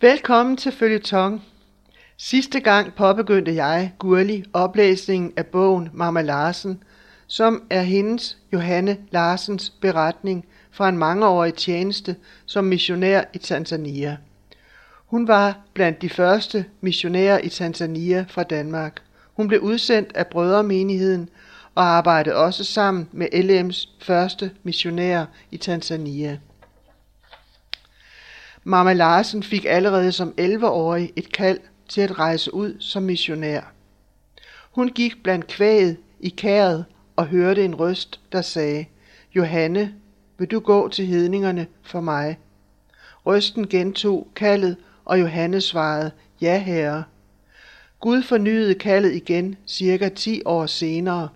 Velkommen til Følgetong. Sidste gang påbegyndte jeg, Gurli, oplæsningen af bogen Mama Larsen, som er hendes, Johanne Larsens, beretning fra en mangeårig tjeneste som missionær i Tanzania. Hun var blandt de første missionærer i Tanzania fra Danmark. Hun blev udsendt af brødremenigheden og arbejdede også sammen med LM's første missionær i Tanzania. Mama Larsen fik allerede som 11-årig et kald til at rejse ud som missionær. Hun gik blandt kvæget i kæret og hørte en røst, der sagde, Johanne, vil du gå til hedningerne for mig? Røsten gentog kaldet, og Johanne svarede, ja herre. Gud fornyede kaldet igen cirka 10 år senere,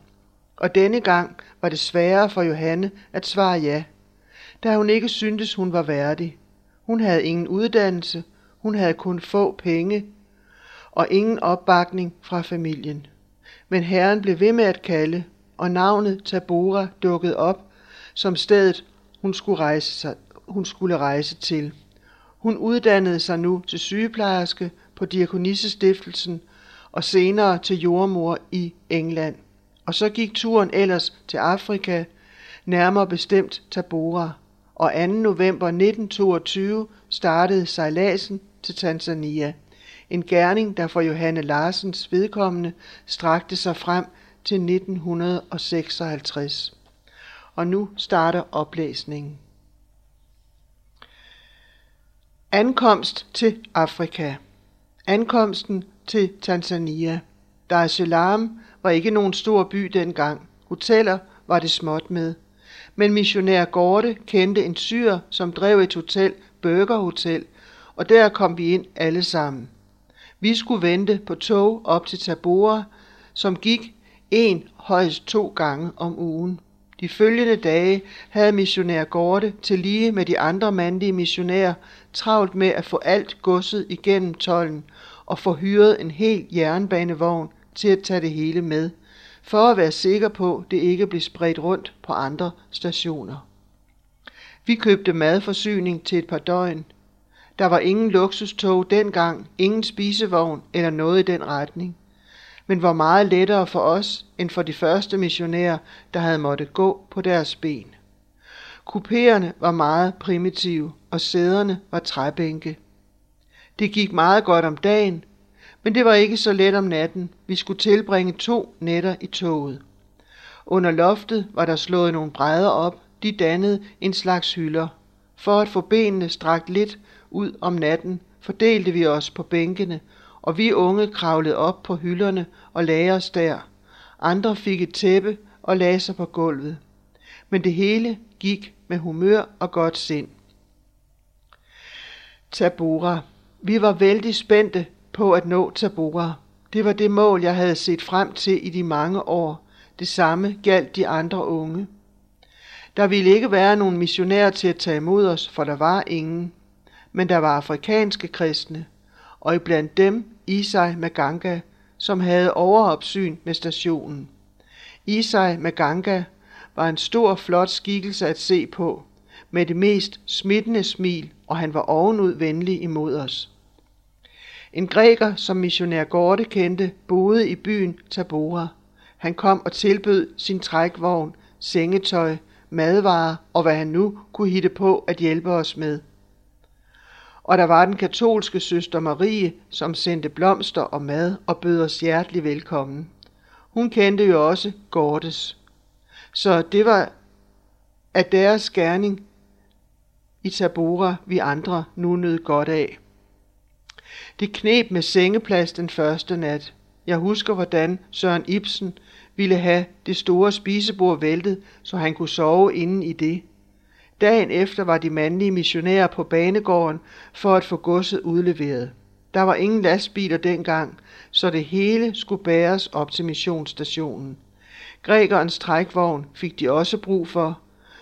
og denne gang var det sværere for Johanne at svare ja, da hun ikke syntes, hun var værdig. Hun havde ingen uddannelse, hun havde kun få penge og ingen opbakning fra familien. Men Herren blev ved med at kalde, og navnet Tabora dukkede op som stedet, hun skulle rejse, sig, hun skulle rejse til. Hun uddannede sig nu til sygeplejerske på Diakonissestiftelsen og senere til jordmor i England. Og så gik turen ellers til Afrika, nærmere bestemt Tabora. Og 2. november 1922 startede sejladsen til Tanzania. En gerning, der for Johanne Larsens vedkommende strakte sig frem til 1956. Og nu starter oplæsningen. Ankomst til Afrika. Ankomsten til Tanzania. Dar es Salaam var ikke nogen stor by dengang. Hoteller var det småt med. Men missionær Gorte kendte en syr, som drev et hotel, Burger Hotel, og der kom vi ind alle sammen. Vi skulle vente på tog op til Tabora, som gik en højst to gange om ugen. De følgende dage havde missionær Gorte til lige med de andre mandlige missionærer travlt med at få alt godset igennem tollen og få hyret en hel jernbanevogn til at tage det hele med, for at være sikker på, det ikke blev spredt rundt på andre stationer. Vi købte madforsyning til et par døgn. Der var ingen luksustog dengang, ingen spisevogn eller noget i den retning men var meget lettere for os end for de første missionærer, der havde måttet gå på deres ben. Kupéerne var meget primitive, og sæderne var træbænke. Det gik meget godt om dagen, men det var ikke så let om natten. Vi skulle tilbringe to nætter i toget. Under loftet var der slået nogle brædder op, de dannede en slags hylder. For at få benene strakt lidt ud om natten, fordelte vi os på bænkene og vi unge kravlede op på hylderne og lagde os der. Andre fik et tæppe og lagde sig på gulvet. Men det hele gik med humør og godt sind. Tabora. Vi var vældig spændte på at nå Tabora. Det var det mål, jeg havde set frem til i de mange år. Det samme galt de andre unge. Der ville ikke være nogen missionærer til at tage imod os, for der var ingen. Men der var afrikanske kristne, og iblandt dem Isai Maganga, som havde overopsyn med stationen. Isai Maganga var en stor, flot skikkelse at se på, med det mest smittende smil, og han var ovenud venlig imod os. En græker, som missionær Gorte kendte, boede i byen Tabora. Han kom og tilbød sin trækvogn, sengetøj, madvarer og hvad han nu kunne hitte på at hjælpe os med og der var den katolske søster Marie, som sendte blomster og mad og bød os hjertelig velkommen. Hun kendte jo også Gortes. Så det var af deres gerning i Tabora, vi andre nu nød godt af. Det knep med sengeplads den første nat. Jeg husker, hvordan Søren Ibsen ville have det store spisebord væltet, så han kunne sove inden i det. Dagen efter var de mandlige missionærer på banegården for at få godset udleveret. Der var ingen lastbiler dengang, så det hele skulle bæres op til missionsstationen. Grækerens trækvogn fik de også brug for,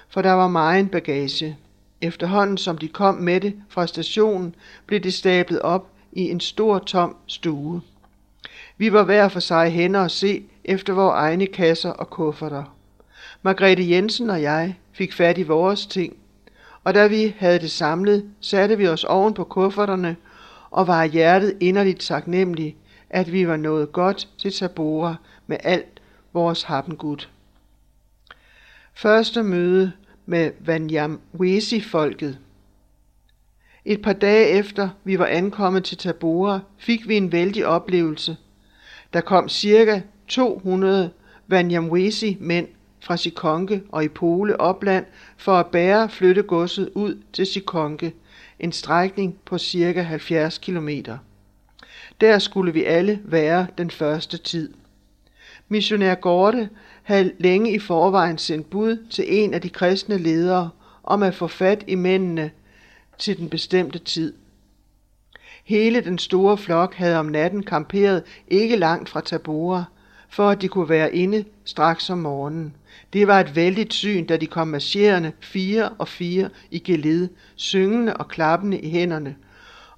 for der var meget bagage. Efterhånden som de kom med det fra stationen, blev det stablet op i en stor tom stue. Vi var hver for sig hen og se efter vores egne kasser og kufferter. Margrethe Jensen og jeg fik fat i vores ting, og da vi havde det samlet, satte vi os oven på kufferterne og var hjertet inderligt taknemmelig, at vi var nået godt til Tabora med alt vores happengud. Første møde med Vanyamwesi-folket. Et par dage efter vi var ankommet til Tabora, fik vi en vældig oplevelse. Der kom cirka 200 Vanyamwesi-mænd fra Sikonke og i Pole opland for at bære flyttegodset ud til Sikonke, en strækning på cirka 70 kilometer. Der skulle vi alle være den første tid. Missionær Gorte havde længe i forvejen sendt bud til en af de kristne ledere om at få fat i mændene til den bestemte tid. Hele den store flok havde om natten kamperet ikke langt fra Tabora, for at de kunne være inde straks om morgenen. Det var et vældigt syn, da de kom marcherende fire og fire i geled, syngende og klappende i hænderne.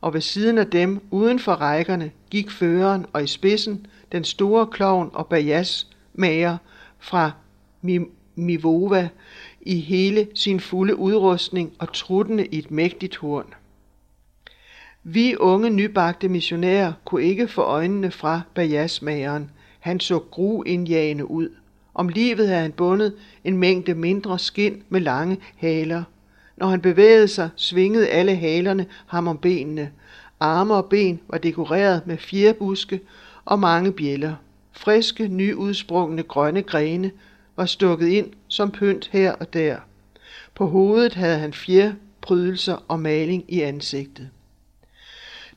Og ved siden af dem, uden for rækkerne, gik føreren og i spidsen den store klovn og bajas mager fra Mivova i hele sin fulde udrustning og truttende i et mægtigt horn. Vi unge nybagte missionærer kunne ikke få øjnene fra bajasmageren. Han så gruindjagende ud. Om livet havde han bundet en mængde mindre skind med lange haler. Når han bevægede sig, svingede alle halerne ham om benene. Arme og ben var dekoreret med fjerbuske og mange bjæller. Friske, nyudsprungne grønne grene var stukket ind som pynt her og der. På hovedet havde han fjer, prydelser og maling i ansigtet.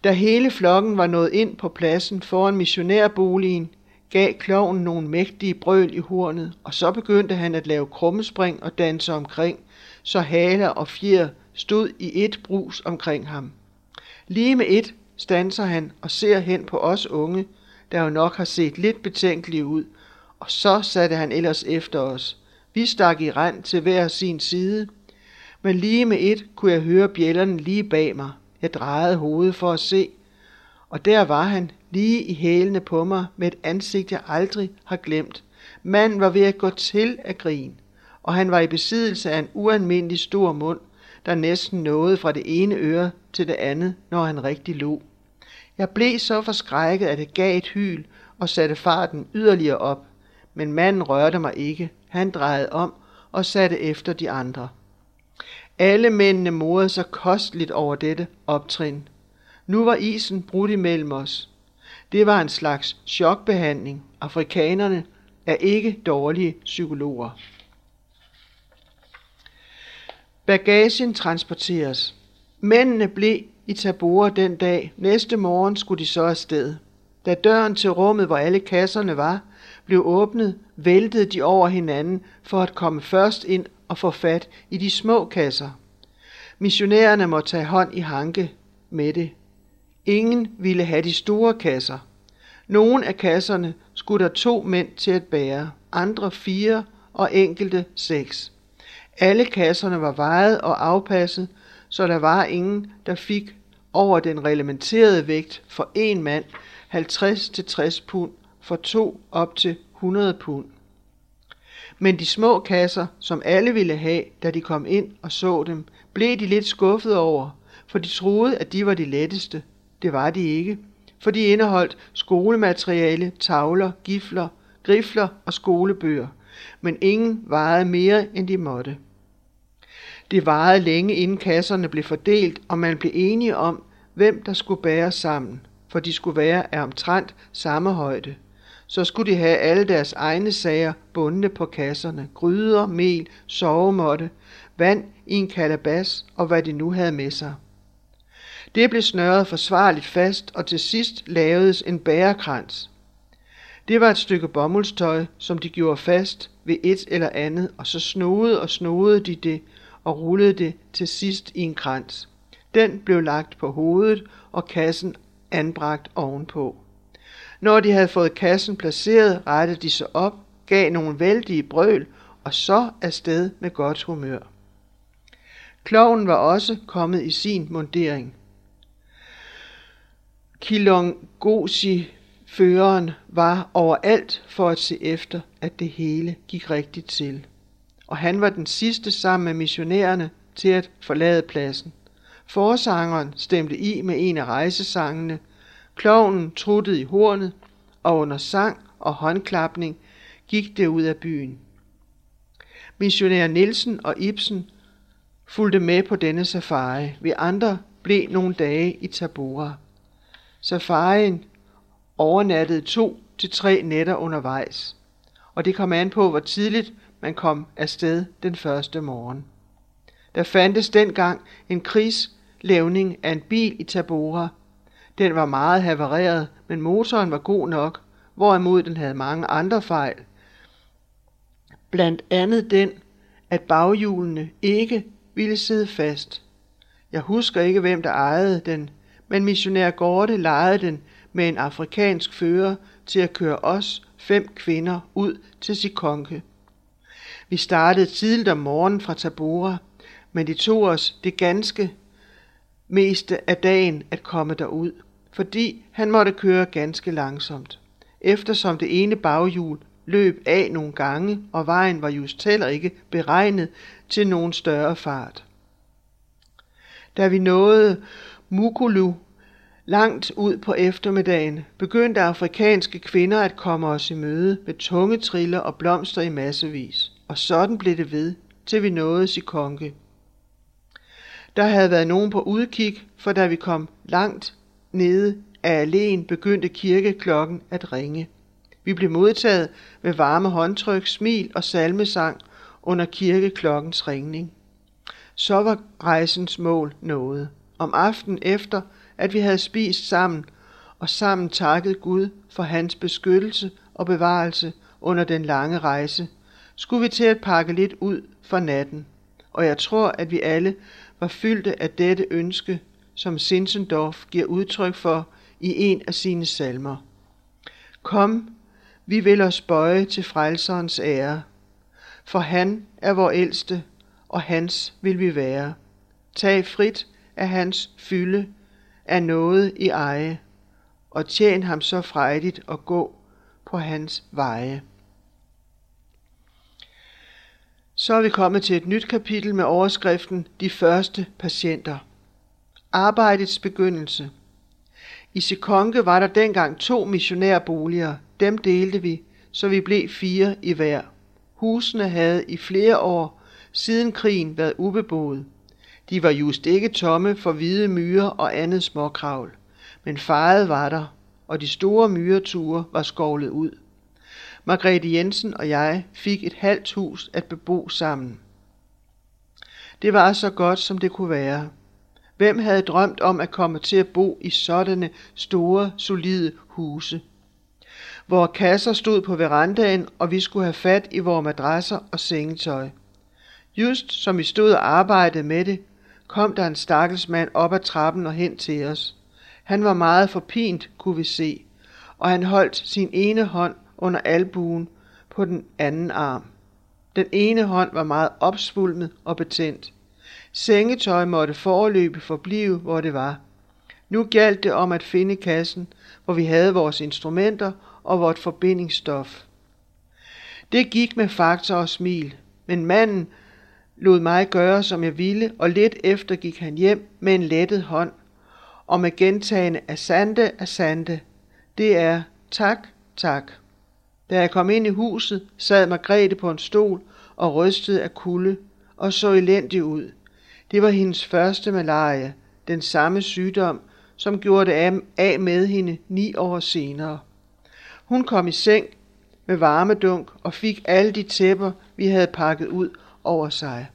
Da hele flokken var nået ind på pladsen foran missionærboligen, gav kloven nogle mægtige brøl i hornet, og så begyndte han at lave krummespring og danse omkring, så haler og fjer stod i et brus omkring ham. Lige med et stanser han og ser hen på os unge, der jo nok har set lidt betænkelige ud, og så satte han ellers efter os. Vi stak i rand til hver sin side, men lige med et kunne jeg høre bjællerne lige bag mig. Jeg drejede hovedet for at se, og der var han, lige i hælene på mig, med et ansigt, jeg aldrig har glemt. Manden var ved at gå til af grin, og han var i besiddelse af en ualmindelig stor mund, der næsten nåede fra det ene øre til det andet, når han rigtig lå. Jeg blev så forskrækket, at det gav et hyl og satte farten yderligere op. Men manden rørte mig ikke. Han drejede om og satte efter de andre. Alle mændene morede sig kosteligt over dette optrin. Nu var isen brudt imellem os. Det var en slags chokbehandling. Afrikanerne er ikke dårlige psykologer. Bagagen transporteres. Mændene blev i Tabora den dag. Næste morgen skulle de så afsted. Da døren til rummet, hvor alle kasserne var, blev åbnet, væltede de over hinanden for at komme først ind og få fat i de små kasser. Missionærerne må tage hånd i hanke med det. Ingen ville have de store kasser. Nogle af kasserne skulle der to mænd til at bære, andre fire og enkelte seks. Alle kasserne var vejet og afpasset, så der var ingen, der fik over den reglementerede vægt for en mand 50-60 pund, for to op til 100 pund. Men de små kasser, som alle ville have, da de kom ind og så dem, blev de lidt skuffet over, for de troede, at de var de letteste. Det var de ikke, for de indeholdt skolemateriale, tavler, gifler, grifler og skolebøger, men ingen vejede mere, end de måtte. Det varede længe inden kasserne blev fordelt, og man blev enige om, hvem der skulle bære sammen, for de skulle være af omtrent samme højde. Så skulle de have alle deres egne sager bundne på kasserne, gryder, mel, sovemåtte, vand i en kalabas og hvad de nu havde med sig. Det blev snørret forsvarligt fast, og til sidst lavedes en bærekrans. Det var et stykke bomuldstøj, som de gjorde fast ved et eller andet, og så snodede og snodede de det og rullede det til sidst i en krans. Den blev lagt på hovedet og kassen anbragt ovenpå. Når de havde fået kassen placeret, rettede de sig op, gav nogle vældige brøl og så afsted med godt humør. Kloven var også kommet i sin mundering. Kilongosi føreren var overalt for at se efter, at det hele gik rigtigt til. Og han var den sidste sammen med missionærerne til at forlade pladsen. Forsangeren stemte i med en af rejsesangene, klovnen truttede i hornet, og under sang og håndklapning gik det ud af byen. Missionær Nielsen og Ibsen fulgte med på denne safari. Vi andre blev nogle dage i Tabora. Safarien overnattede to til tre nætter undervejs, og det kom an på, hvor tidligt man kom afsted den første morgen. Der fandtes dengang en krigslævning af en bil i Tabora. Den var meget havereret, men motoren var god nok, hvorimod den havde mange andre fejl. Blandt andet den, at baghjulene ikke ville sidde fast. Jeg husker ikke, hvem der ejede den, men missionær Gorte lejede den med en afrikansk fører til at køre os fem kvinder ud til Sikonke. Vi startede tidligt om morgenen fra Tabora, men det tog os det ganske meste af dagen at komme derud, fordi han måtte køre ganske langsomt. Eftersom det ene baghjul løb af nogle gange, og vejen var just heller ikke beregnet til nogen større fart. Da vi nåede Mukulu langt ud på eftermiddagen, begyndte afrikanske kvinder at komme os i møde med tunge triller og blomster i massevis. Og sådan blev det ved, til vi nåede Sikonke. Der havde været nogen på udkig, for da vi kom langt nede af alléen, begyndte kirkeklokken at ringe. Vi blev modtaget med varme håndtryk, smil og salmesang under kirkeklokkens ringning. Så var rejsens mål nået. Om aftenen efter, at vi havde spist sammen og sammen takket Gud for hans beskyttelse og bevarelse under den lange rejse, skulle vi til at pakke lidt ud for natten. Og jeg tror, at vi alle var fyldte af dette ønske, som Sinsendorf giver udtryk for i en af sine salmer. Kom, vi vil os bøje til frelserens ære, for han er vor ældste, og hans vil vi være. Tag frit af hans fylde, af noget i eje, og tjen ham så frejdigt og gå på hans veje. Så er vi kommet til et nyt kapitel med overskriften De første patienter. Arbejdets begyndelse. I Sekonke var der dengang to missionærboliger. Dem delte vi, så vi blev fire i hver. Husene havde i flere år siden krigen været ubeboet. De var just ikke tomme for hvide myrer og andet småkravl. Men faret var der, og de store myreture var skovlet ud. Margrethe Jensen og jeg fik et halvt hus at bebo sammen. Det var så godt, som det kunne være. Hvem havde drømt om at komme til at bo i sådanne store, solide huse? Vore kasser stod på verandaen, og vi skulle have fat i vores madrasser og sengetøj. Just som vi stod og arbejdede med det, kom der en stakkels mand op ad trappen og hen til os. Han var meget forpint, kunne vi se, og han holdt sin ene hånd under albuen på den anden arm. Den ene hånd var meget opsvulmet og betændt. Sengetøj måtte forløbe forblive, hvor det var. Nu galt det om at finde kassen, hvor vi havde vores instrumenter og vort forbindingsstof. Det gik med faktor og smil, men manden lod mig gøre, som jeg ville, og lidt efter gik han hjem med en lettet hånd, og med gentagende asante, asante. Det er tak, tak. Da jeg kom ind i huset, sad Margrethe på en stol og rystede af kulde og så elendig ud. Det var hendes første malaria, den samme sygdom, som gjorde det af med hende ni år senere. Hun kom i seng med varmedunk og fik alle de tæpper, vi havde pakket ud over sig.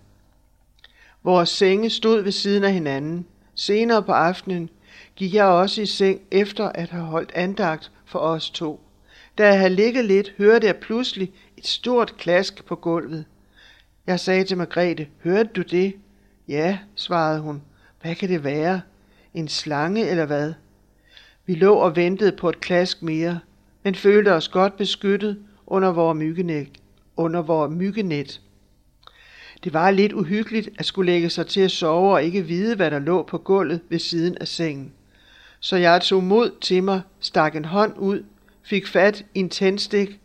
Vores senge stod ved siden af hinanden. Senere på aftenen gik jeg også i seng efter at have holdt andagt for os to. Da jeg havde ligget lidt, hørte jeg pludselig et stort klask på gulvet. Jeg sagde til Margrethe, hørte du det? Ja, svarede hun. Hvad kan det være? En slange eller hvad? Vi lå og ventede på et klask mere, men følte os godt beskyttet under vores myggenet. Under vores myggenet. Det var lidt uhyggeligt at skulle lægge sig til at sove og ikke vide, hvad der lå på gulvet ved siden af sengen. Så jeg tog mod til mig, stak en hånd ud, fik fat i en tændstik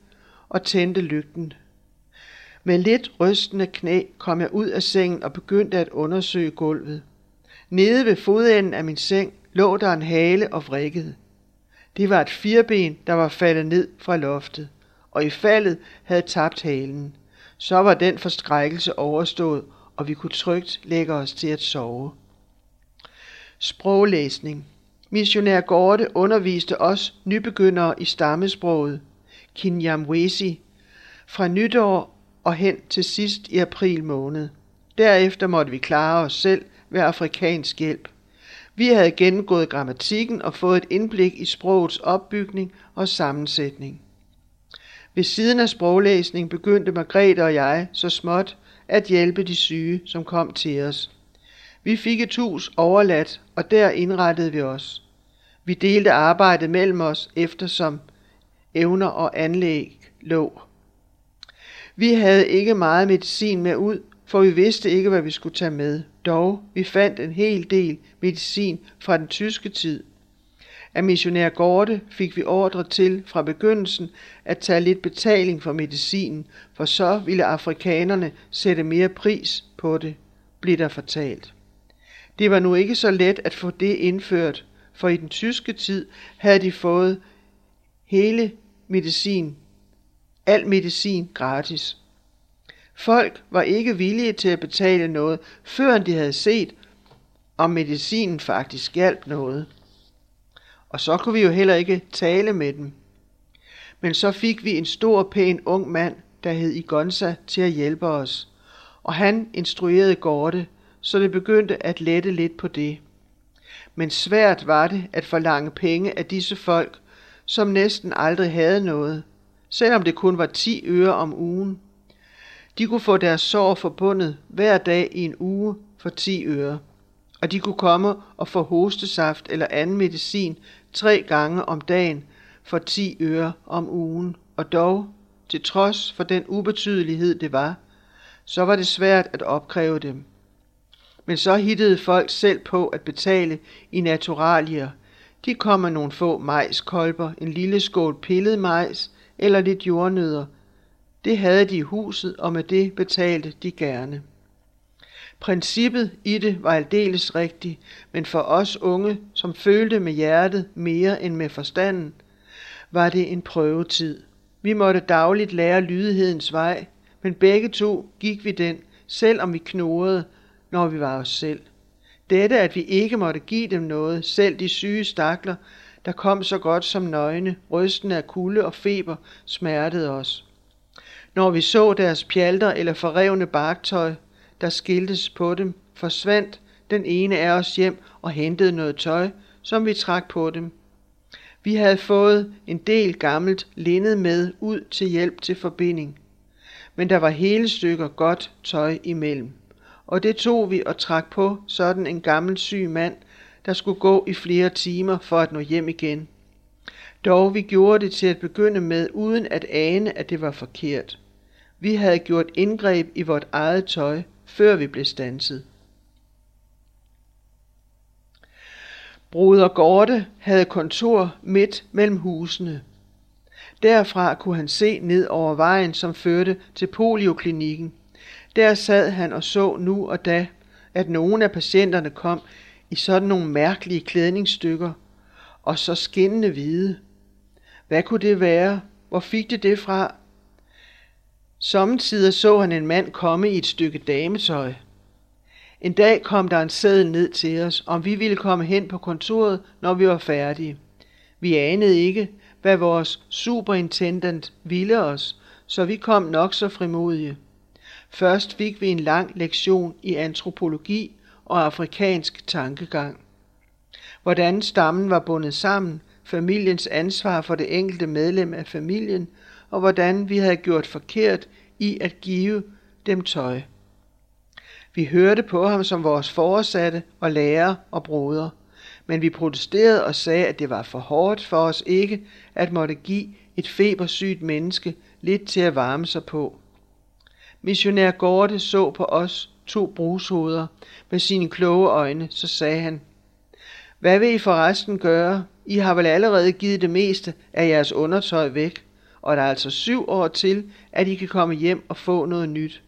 og tændte lygten. Med lidt rystende knæ kom jeg ud af sengen og begyndte at undersøge gulvet. Nede ved fodenden af min seng lå der en hale og vrikkede. Det var et firben, der var faldet ned fra loftet, og i faldet havde tabt halen. Så var den forskrækkelse overstået, og vi kunne trygt lægge os til at sove. Sproglæsning Missionær Gorte underviste os nybegyndere i stammesproget, Kinyamwesi, fra nytår og hen til sidst i april måned. Derefter måtte vi klare os selv ved afrikansk hjælp. Vi havde gennemgået grammatikken og fået et indblik i sprogets opbygning og sammensætning. Ved siden af sproglæsning begyndte Margrethe og jeg så småt at hjælpe de syge, som kom til os. Vi fik et hus overladt, og der indrettede vi os. Vi delte arbejdet mellem os, eftersom evner og anlæg lå. Vi havde ikke meget medicin med ud, for vi vidste ikke, hvad vi skulle tage med. Dog, vi fandt en hel del medicin fra den tyske tid. Af missionær Gorte fik vi ordre til fra begyndelsen at tage lidt betaling for medicinen, for så ville afrikanerne sætte mere pris på det, blev der fortalt. Det var nu ikke så let at få det indført, for i den tyske tid havde de fået hele medicin, al medicin gratis. Folk var ikke villige til at betale noget, før de havde set, om medicinen faktisk hjalp noget. Og så kunne vi jo heller ikke tale med dem. Men så fik vi en stor, pæn ung mand, der hed Igonza, til at hjælpe os. Og han instruerede Gorte, så det begyndte at lette lidt på det. Men svært var det at forlange penge af disse folk, som næsten aldrig havde noget, selvom det kun var 10 øre om ugen. De kunne få deres sår forbundet hver dag i en uge for 10 øre, og de kunne komme og få hostesaft eller anden medicin tre gange om dagen for 10 øre om ugen, og dog, til trods for den ubetydelighed det var, så var det svært at opkræve dem. Men så hittede folk selv på at betale i naturalier. De kom med nogle få majskolber, en lille skål pillet majs eller lidt jordnødder. Det havde de i huset, og med det betalte de gerne. Princippet i det var aldeles rigtigt, men for os unge, som følte med hjertet mere end med forstanden, var det en prøvetid. Vi måtte dagligt lære lydighedens vej, men begge to gik vi den, selvom vi knurrede, når vi var os selv. Dette, at vi ikke måtte give dem noget, selv de syge stakler, der kom så godt som nøgne, rystende af kulde og feber, smertede os. Når vi så deres pjalter eller forrevne barktøj, der skiltes på dem, forsvandt den ene af os hjem og hentede noget tøj, som vi trak på dem. Vi havde fået en del gammelt linned med ud til hjælp til forbinding. Men der var hele stykker godt tøj imellem og det tog vi og trak på sådan en gammel syg mand, der skulle gå i flere timer for at nå hjem igen. Dog vi gjorde det til at begynde med, uden at ane, at det var forkert. Vi havde gjort indgreb i vort eget tøj, før vi blev stanset. Broder Gorte havde kontor midt mellem husene. Derfra kunne han se ned over vejen, som førte til polioklinikken. Der sad han og så nu og da, at nogle af patienterne kom i sådan nogle mærkelige klædningsstykker, og så skinnende hvide. Hvad kunne det være? Hvor fik det det fra? Sommetider så han en mand komme i et stykke dametøj. En dag kom der en sædel ned til os, om vi ville komme hen på kontoret, når vi var færdige. Vi anede ikke, hvad vores superintendent ville os, så vi kom nok så frimodige. Først fik vi en lang lektion i antropologi og afrikansk tankegang. Hvordan stammen var bundet sammen, familiens ansvar for det enkelte medlem af familien, og hvordan vi havde gjort forkert i at give dem tøj. Vi hørte på ham som vores foresatte og lærer og broder, men vi protesterede og sagde, at det var for hårdt for os ikke at måtte give et febersygt menneske lidt til at varme sig på. Missionær Gorte så på os to brugshoveder med sine kloge øjne, så sagde han, Hvad vil I forresten gøre? I har vel allerede givet det meste af jeres undertøj væk, og der er altså syv år til, at I kan komme hjem og få noget nyt.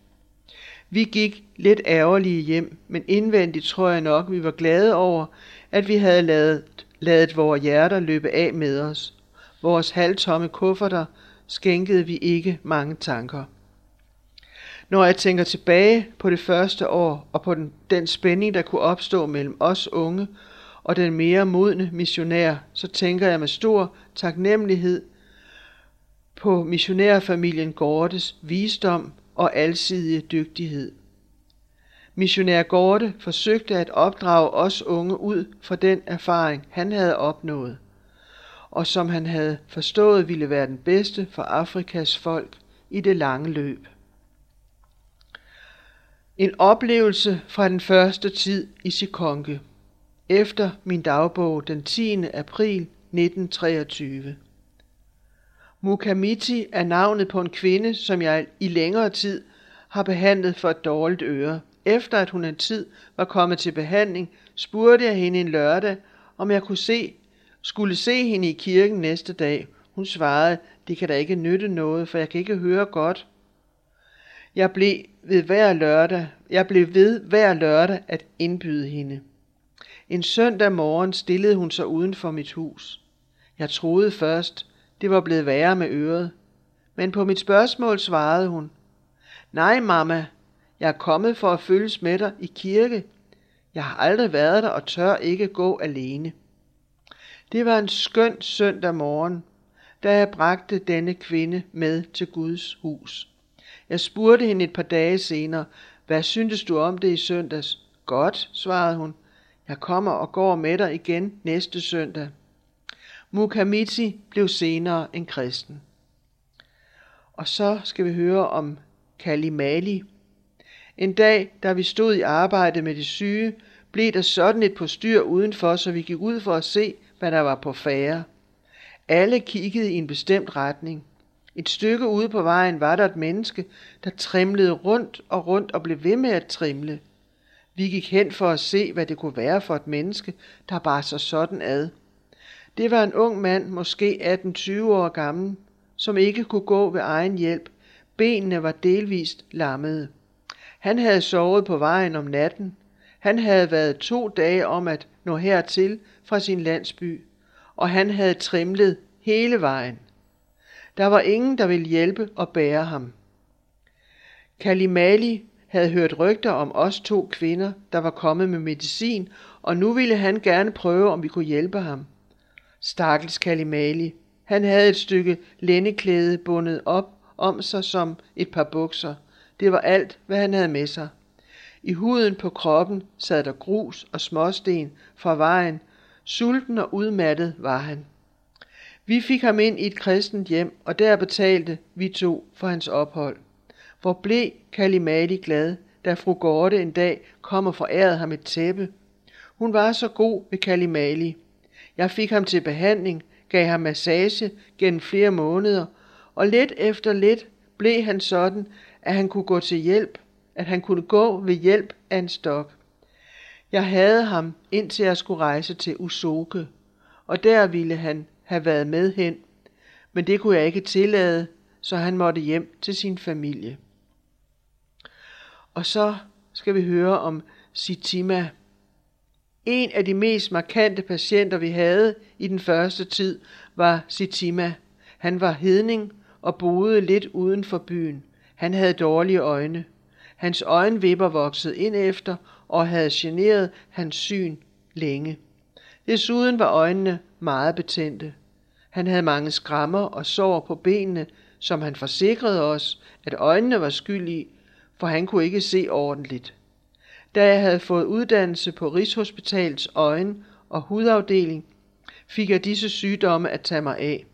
Vi gik lidt ærgerlige hjem, men indvendigt tror jeg nok, vi var glade over, at vi havde lavet, lavet vores hjerter løbe af med os. Vores halvtomme kufferter skænkede vi ikke mange tanker. Når jeg tænker tilbage på det første år og på den, den spænding, der kunne opstå mellem os unge og den mere modne missionær, så tænker jeg med stor taknemmelighed på missionærfamilien Gordes visdom og alsidige dygtighed. Missionær Gorte forsøgte at opdrage os unge ud fra den erfaring, han havde opnået, og som han havde forstået ville være den bedste for Afrikas folk i det lange løb. En oplevelse fra den første tid i Sikonke. Efter min dagbog den 10. april 1923. Mukamiti er navnet på en kvinde, som jeg i længere tid har behandlet for et dårligt øre. Efter at hun en tid var kommet til behandling, spurgte jeg hende en lørdag, om jeg kunne se, skulle se hende i kirken næste dag. Hun svarede, det kan da ikke nytte noget, for jeg kan ikke høre godt. Jeg blev ved hver lørdag, jeg blev ved hver lørdag at indbyde hende. En søndag morgen stillede hun sig uden for mit hus. Jeg troede først, det var blevet værre med øret. Men på mit spørgsmål svarede hun, Nej, mamma, jeg er kommet for at følges med dig i kirke. Jeg har aldrig været der og tør ikke gå alene. Det var en skøn søndag morgen, da jeg bragte denne kvinde med til Guds hus. Jeg spurgte hende et par dage senere, hvad syntes du om det i søndags? Godt, svarede hun. Jeg kommer og går med dig igen næste søndag. Mukamichi blev senere en kristen. Og så skal vi høre om Kalimali. En dag, da vi stod i arbejde med de syge, blev der sådan et postyr udenfor, så vi gik ud for at se, hvad der var på færre. Alle kiggede i en bestemt retning. Et stykke ude på vejen var der et menneske, der trimlede rundt og rundt og blev ved med at trimle. Vi gik hen for at se, hvad det kunne være for et menneske, der bar sig sådan ad. Det var en ung mand, måske 18-20 år gammel, som ikke kunne gå ved egen hjælp. Benene var delvist lammede. Han havde sovet på vejen om natten. Han havde været to dage om at nå hertil fra sin landsby, og han havde trimlet hele vejen. Der var ingen, der ville hjælpe og bære ham. Kalimali havde hørt rygter om os to kvinder, der var kommet med medicin, og nu ville han gerne prøve, om vi kunne hjælpe ham. Stakkels Kalimali. Han havde et stykke lændeklæde bundet op om sig som et par bukser. Det var alt, hvad han havde med sig. I huden på kroppen sad der grus og småsten fra vejen. Sulten og udmattet var han. Vi fik ham ind i et kristent hjem, og der betalte vi to for hans ophold. Hvor blev Kalimali glad, da fru Gorte en dag kom og forærede ham et tæppe. Hun var så god ved Kalimali. Jeg fik ham til behandling, gav ham massage gennem flere måneder, og lidt efter lidt blev han sådan, at han kunne gå til hjælp, at han kunne gå ved hjælp af en stok. Jeg havde ham, indtil jeg skulle rejse til Usoke, og der ville han have været med hen, men det kunne jeg ikke tillade, så han måtte hjem til sin familie. Og så skal vi høre om Sitima. En af de mest markante patienter, vi havde i den første tid, var Sitima. Han var hedning og boede lidt uden for byen. Han havde dårlige øjne. Hans øjenvipper voksede ind efter og havde generet hans syn længe. Desuden var øjnene meget betændte. Han havde mange skrammer og sår på benene, som han forsikrede os, at øjnene var skyld i, for han kunne ikke se ordentligt. Da jeg havde fået uddannelse på Rigshospitalets øjen- og hudafdeling, fik jeg disse sygdomme at tage mig af.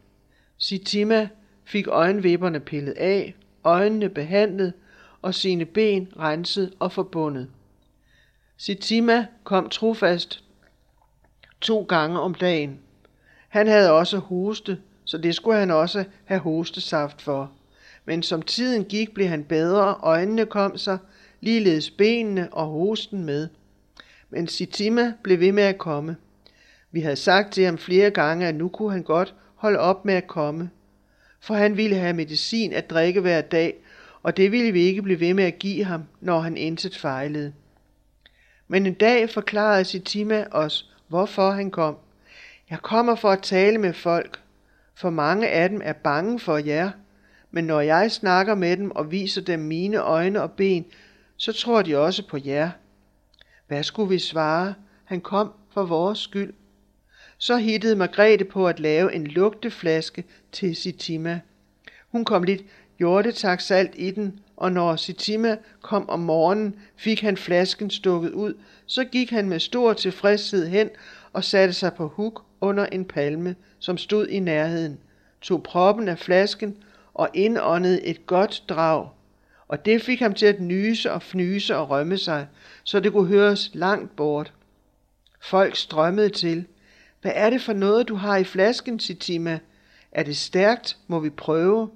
Sitima fik øjenvipperne pillet af, øjnene behandlet og sine ben renset og forbundet. Sitima kom trofast to gange om dagen. Han havde også hoste, så det skulle han også have hostesaft for. Men som tiden gik, blev han bedre, øjnene kom sig, ligeledes benene og hosten med. Men Sitima blev ved med at komme. Vi havde sagt til ham flere gange, at nu kunne han godt holde op med at komme, for han ville have medicin at drikke hver dag, og det ville vi ikke blive ved med at give ham, når han intet fejlede. Men en dag forklarede Sitima os, hvorfor han kom. Jeg kommer for at tale med folk, for mange af dem er bange for jer, men når jeg snakker med dem og viser dem mine øjne og ben, så tror de også på jer. Hvad skulle vi svare? Han kom for vores skyld. Så hittede Margrethe på at lave en lugteflaske til Sitima. Hun kom lidt hjortetaksalt i den, og når Sitima kom om morgenen, fik han flasken stukket ud, så gik han med stor tilfredshed hen og satte sig på huk under en palme, som stod i nærheden, tog proppen af flasken og indåndede et godt drag. Og det fik ham til at nyse og fnyse og rømme sig, så det kunne høres langt bort. Folk strømmede til. Hvad er det for noget, du har i flasken, Sitima? Er det stærkt? Må vi prøve?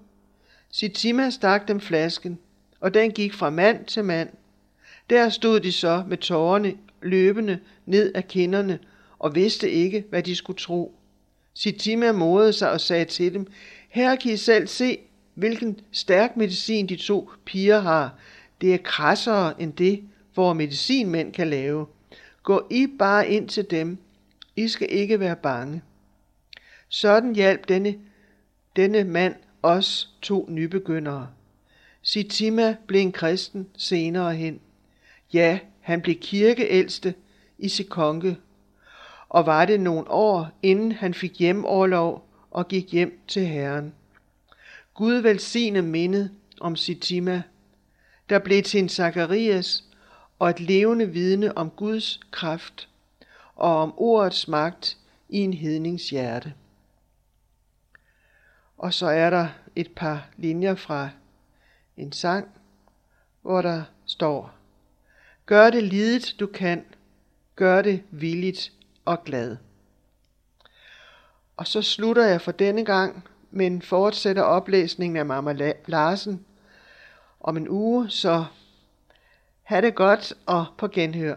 Sitima stak dem flasken, og den gik fra mand til mand. Der stod de så med tårerne løbende ned af kinderne og vidste ikke, hvad de skulle tro. Sitima modede sig og sagde til dem, her kan I selv se, hvilken stærk medicin de to piger har. Det er krassere end det, hvor medicinmænd kan lave. Gå I bare ind til dem. I skal ikke være bange. Sådan hjalp denne, denne mand os to nybegyndere. Sitima blev en kristen senere hen. Ja, han blev kirkeældste i Sekonge, og var det nogle år, inden han fik hjemoverlov og gik hjem til Herren. Gud velsigne mindet om Sitima, der blev til en Zakarias og et levende vidne om Guds kraft og om ordets magt i en hednings hjerte. Og så er der et par linjer fra en sang, hvor der står, Gør det lidet du kan, gør det villigt og glad. Og så slutter jeg for denne gang, men fortsætter oplæsningen af Mama Larsen om en uge, så ha' det godt og på genhør.